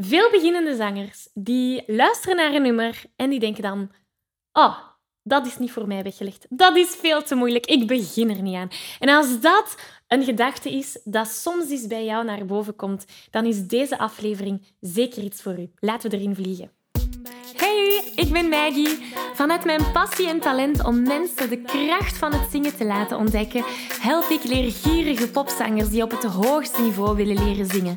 Veel beginnende zangers die luisteren naar een nummer en die denken dan: Oh, dat is niet voor mij weggelegd. Dat is veel te moeilijk. Ik begin er niet aan. En als dat een gedachte is dat soms eens bij jou naar boven komt, dan is deze aflevering zeker iets voor u. Laten we erin vliegen. Hey, ik ben Maggie. Vanuit mijn passie en talent om mensen de kracht van het zingen te laten ontdekken, help ik leergierige popzangers die op het hoogste niveau willen leren zingen.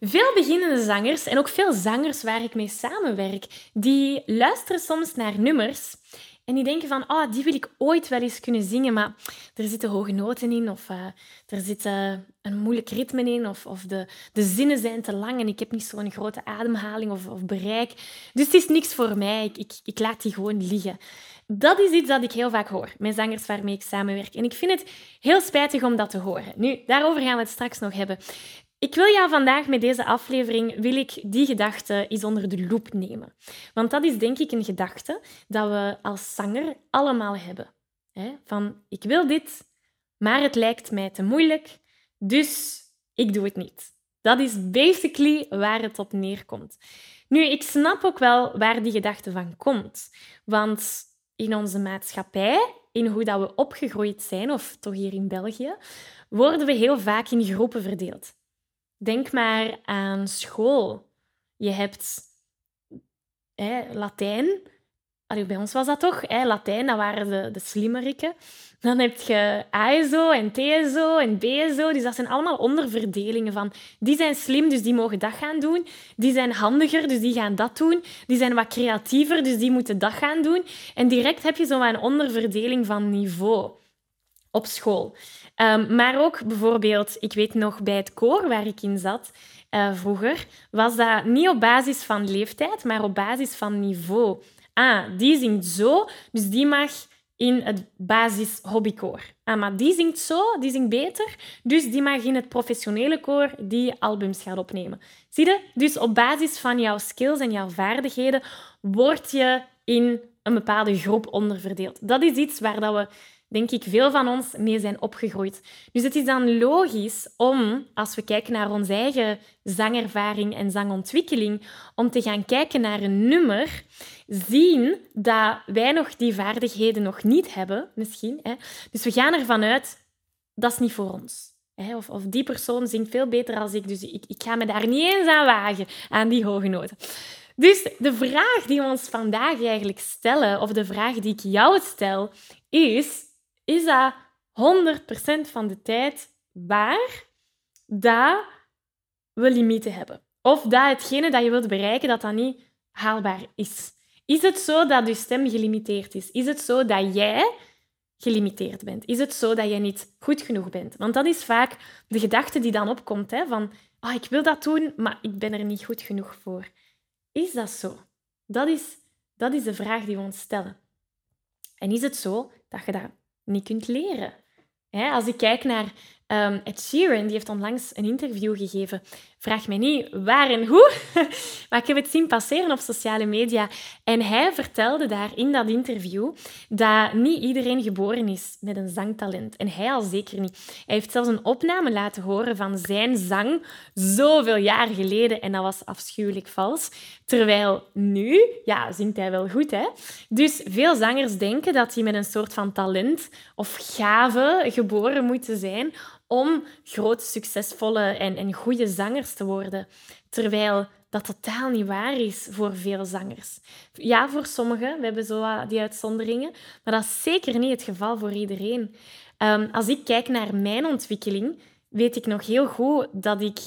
Veel beginnende zangers en ook veel zangers waar ik mee samenwerk, die luisteren soms naar nummers en die denken van, oh, die wil ik ooit wel eens kunnen zingen, maar er zitten hoge noten in of uh, er zit uh, een moeilijk ritme in of, of de, de zinnen zijn te lang en ik heb niet zo'n grote ademhaling of, of bereik. Dus het is niks voor mij, ik, ik, ik laat die gewoon liggen. Dat is iets dat ik heel vaak hoor met zangers waarmee ik samenwerk. En ik vind het heel spijtig om dat te horen. Nu, daarover gaan we het straks nog hebben. Ik wil jou vandaag met deze aflevering wil ik die gedachte eens onder de loep nemen. Want dat is denk ik een gedachte dat we als zanger allemaal hebben. Van ik wil dit, maar het lijkt mij te moeilijk, dus ik doe het niet. Dat is basically waar het op neerkomt. Nu, ik snap ook wel waar die gedachte van komt. Want in onze maatschappij, in hoe dat we opgegroeid zijn, of toch hier in België, worden we heel vaak in groepen verdeeld. Denk maar aan school. Je hebt hè, Latijn. Allee, bij ons was dat toch? Hè? Latijn, dat waren de, de slimmeriken. Dan heb je ASO en TSO en BSO. Dus dat zijn allemaal onderverdelingen van... Die zijn slim, dus die mogen dat gaan doen. Die zijn handiger, dus die gaan dat doen. Die zijn wat creatiever, dus die moeten dat gaan doen. En direct heb je zo een onderverdeling van niveau op school. Ehm, maar ook bijvoorbeeld, ik weet nog bij het koor waar ik in zat uh, vroeger, was dat niet op basis van leeftijd, maar op basis van niveau. Ah, die zingt zo, dus die mag in het basis hobbykoor. Ah, maar die zingt zo, die zingt beter, dus die mag in het professionele koor die albums gaan opnemen. Zie je? Dus op basis van jouw skills en jouw vaardigheden word je in een bepaalde groep onderverdeeld. Dat is iets waar dat we denk ik, veel van ons mee zijn opgegroeid. Dus het is dan logisch om, als we kijken naar onze eigen zangervaring en zangontwikkeling, om te gaan kijken naar een nummer, zien dat wij nog die vaardigheden nog niet hebben, misschien. Hè. Dus we gaan ervan uit, dat is niet voor ons. Hè. Of, of die persoon zingt veel beter als ik, dus ik, ik ga me daar niet eens aan wagen, aan die hoge noten. Dus de vraag die we ons vandaag eigenlijk stellen, of de vraag die ik jou stel, is: is dat 100% van de tijd waar dat we limieten hebben. Of dat hetgene dat je wilt bereiken, dat dat niet haalbaar is. Is het zo dat je stem gelimiteerd is? Is het zo dat jij gelimiteerd bent? Is het zo dat jij niet goed genoeg bent? Want dat is vaak de gedachte die dan opkomt, hè, van oh, ik wil dat doen, maar ik ben er niet goed genoeg voor. Is dat zo? Dat is, dat is de vraag die we ons stellen. En is het zo dat je dat niet kunt leren. Als ik kijk naar um, Ed Sheeran, die heeft onlangs een interview gegeven. Vraag mij niet waar en hoe, maar ik heb het zien passeren op sociale media. En hij vertelde daar in dat interview dat niet iedereen geboren is met een zangtalent. En hij al zeker niet. Hij heeft zelfs een opname laten horen van zijn zang zoveel jaar geleden. En dat was afschuwelijk vals. Terwijl nu, ja, zingt hij wel goed, hè? Dus veel zangers denken dat die met een soort van talent of gave geboren moeten zijn om grote, succesvolle en, en goede zangers te worden. Terwijl dat totaal niet waar is voor veel zangers. Ja, voor sommigen, we hebben zo die uitzonderingen, maar dat is zeker niet het geval voor iedereen. Ehm, als ik kijk naar mijn ontwikkeling, weet ik nog heel goed dat ik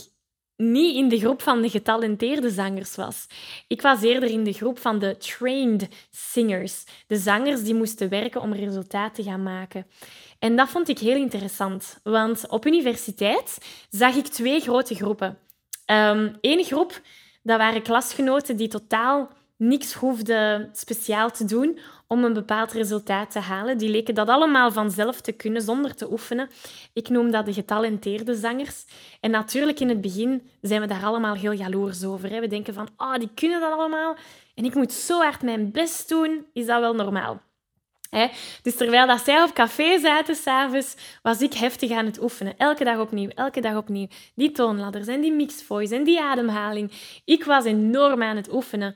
niet in de groep van de getalenteerde zangers was. Ik was eerder in de groep van de trained singers, de zangers die moesten werken om resultaat te gaan maken. En dat vond ik heel interessant, want op universiteit zag ik twee grote groepen. Eén ehm, groep, dat waren klasgenoten die totaal niks hoefden speciaal te doen om een bepaald resultaat te halen. Die leken dat allemaal vanzelf te kunnen zonder te oefenen. Ik noem dat de getalenteerde zangers. En natuurlijk in het begin zijn we daar allemaal heel jaloers over. Hè. We denken van, oh, die kunnen dat allemaal en ik moet zo hard mijn best doen. Is dat wel normaal? Dus terwijl dat zij op café zaten s'avonds, was ik heftig aan het oefenen. Elke dag opnieuw, elke dag opnieuw. Die toonladders en die mixed voice en die ademhaling. Ik was enorm aan het oefenen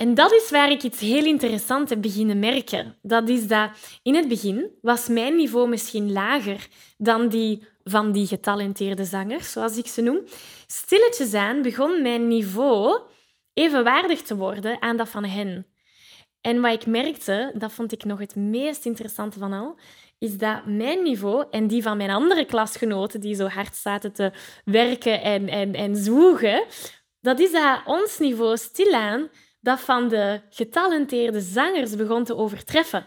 En dat is waar ik iets heel interessants heb beginnen merken. Dat is dat in het begin was mijn niveau misschien lager dan die van die getalenteerde zangers, zoals ik ze noem. Stilletjes aan begon mijn niveau evenwaardig te worden aan dat van hen. En wat ik merkte, dat vond ik nog het meest interessante van al, is dat mijn niveau en die van mijn andere klasgenoten, die zo hard zaten te werken en, en, en zwoegen, dat is dat ons niveau stilaan dat van de getalenteerde zangers begon te overtreffen.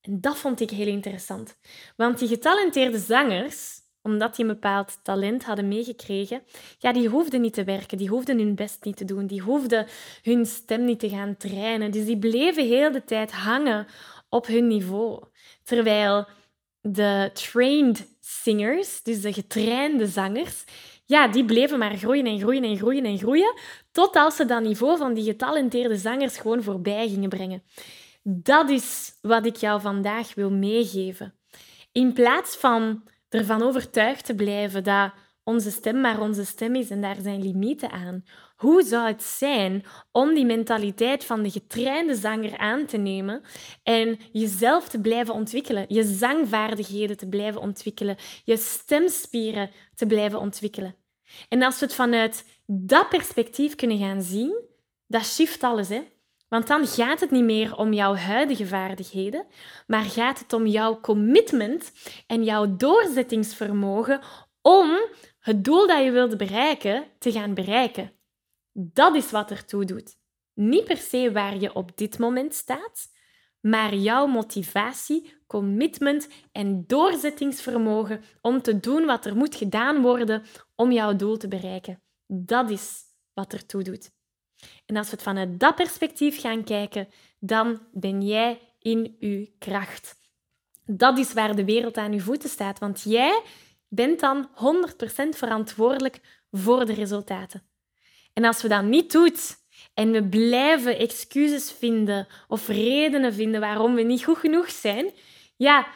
En dat vond ik heel interessant. Want die getalenteerde zangers, omdat die een bepaald talent hadden meegekregen, ja, die hoefden niet te werken, die hoefden hun best niet te doen, die hoefden hun stem niet te gaan trainen. Dus die bleven heel de tijd hangen op hun niveau. Terwijl de trained singers, dus de getrainde zangers, ja, die bleven maar groeien en groeien en groeien en groeien, tot als ze dat niveau van die getalenteerde zangers gewoon voorbij gingen brengen. Dat is wat ik jou vandaag wil meegeven. In plaats van ervan overtuigd te blijven dat onze stem maar onze stem is en daar zijn limieten aan. Hoe zou het zijn om die mentaliteit van de getrainde zanger aan te nemen en jezelf te blijven ontwikkelen, je zangvaardigheden te blijven ontwikkelen, je stemspieren te blijven ontwikkelen? En als we het vanuit dat perspectief kunnen gaan zien, dat shift alles. Hè? Want dan gaat het niet meer om jouw huidige vaardigheden, maar gaat het om jouw commitment en jouw doorzettingsvermogen om het doel dat je wilde bereiken te gaan bereiken. Dat is wat ertoe doet. Niet per se waar je op dit moment staat, maar jouw motivatie, commitment en doorzettingsvermogen om te doen wat er moet gedaan worden om jouw doel te bereiken. Dat is wat ertoe doet. En als we het vanuit dat perspectief gaan kijken, dan ben jij in uw kracht. Dat is waar de wereld aan uw voeten staat, want jij bent dan 100% verantwoordelijk voor de resultaten. En als we dat niet doen en we blijven excuses vinden of redenen vinden waarom we niet goed genoeg zijn, ja,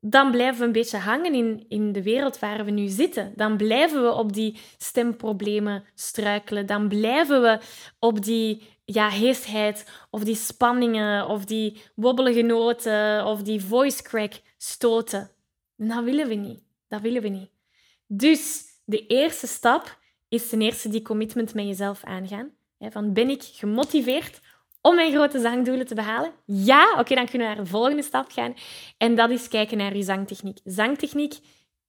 dan blijven we een beetje hangen in, in de wereld waar we nu zitten. Dan blijven we op die stemproblemen struikelen. Dan blijven we op die ja, heesheid of die spanningen of die wobbelige noten of die voice crack stoten. dat willen we niet. Dat willen we niet. Dus de eerste stap is ten eerste die commitment met jezelf aangaan. Van ben ik gemotiveerd om mijn grote zangdoelen te behalen? Ja, oké, dan kunnen we naar de volgende stap gaan. En dat is kijken naar je zangtechniek. Zangtechniek,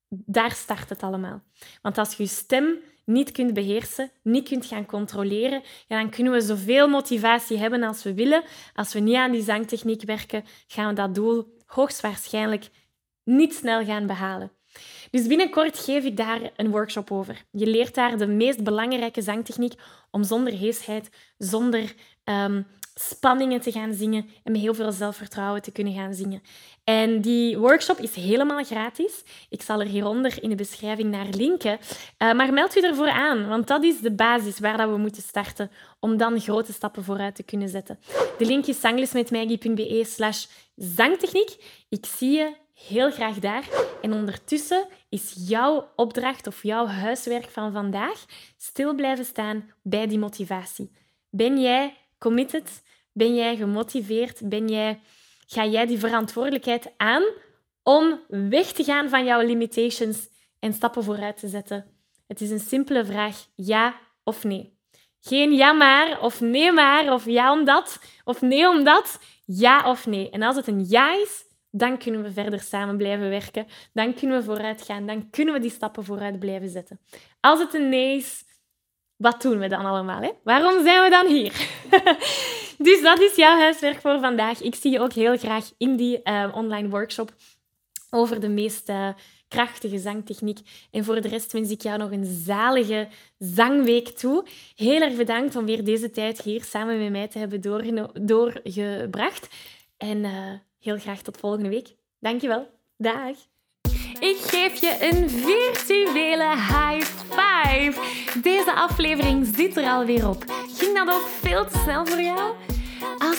daar start het allemaal. Want als je je stem niet kunt beheersen, niet kunt gaan controleren, ja, dan kunnen we zoveel motivatie hebben als we willen. Als we niet aan die zangtechniek werken, gaan we dat doel hoogstwaarschijnlijk niet snel gaan behalen. Dus binnenkort geef ik daar een workshop over. Je leert daar de meest belangrijke zangtechniek om zonder heesheid, zonder um, spanningen te gaan zingen en met heel veel zelfvertrouwen te kunnen gaan zingen. En die workshop is helemaal gratis. Ik zal er hieronder in de beschrijving naar linken. Uh, maar meld u ervoor aan, want dat is de basis waar dat we moeten starten om dan grote stappen vooruit te kunnen zetten. De link is zanglesmetmaggie.be slash zangtechniek. Ik zie je heel graag daar. En ondertussen is jouw opdracht of jouw huiswerk van vandaag stil blijven staan bij die motivatie. Ben jij committed? Ben jij gemotiveerd? Ben jij, ga jij die verantwoordelijkheid aan om weg te gaan van jouw limitations en stappen vooruit te zetten? Het is een simpele vraag, ja of nee. Geen ja maar, of nee maar, of ja omdat, of nee omdat. Ja of nee. En als het een ja is, dan kunnen we verder samen blijven werken. Dan kunnen we vooruit gaan. Dan kunnen we die stappen vooruit blijven zetten. Als het een nee is, wat doen we dan allemaal? Hè? Waarom zijn we dan hier? dus dat is jouw huiswerk voor vandaag. Ik zie je ook heel graag in die uh, online workshop over de meest uh, krachtige zangtechniek. En voor de rest wens ik jou nog een zalige zangweek toe. Heel erg bedankt om weer deze tijd hier samen met mij te hebben doorgebracht. En uh, heel graag tot volgende week. Dankjewel. Dag. Ik geef je een virtuele high five. Deze aflevering zit er alweer op. Ging dat ook veel te snel voor jou?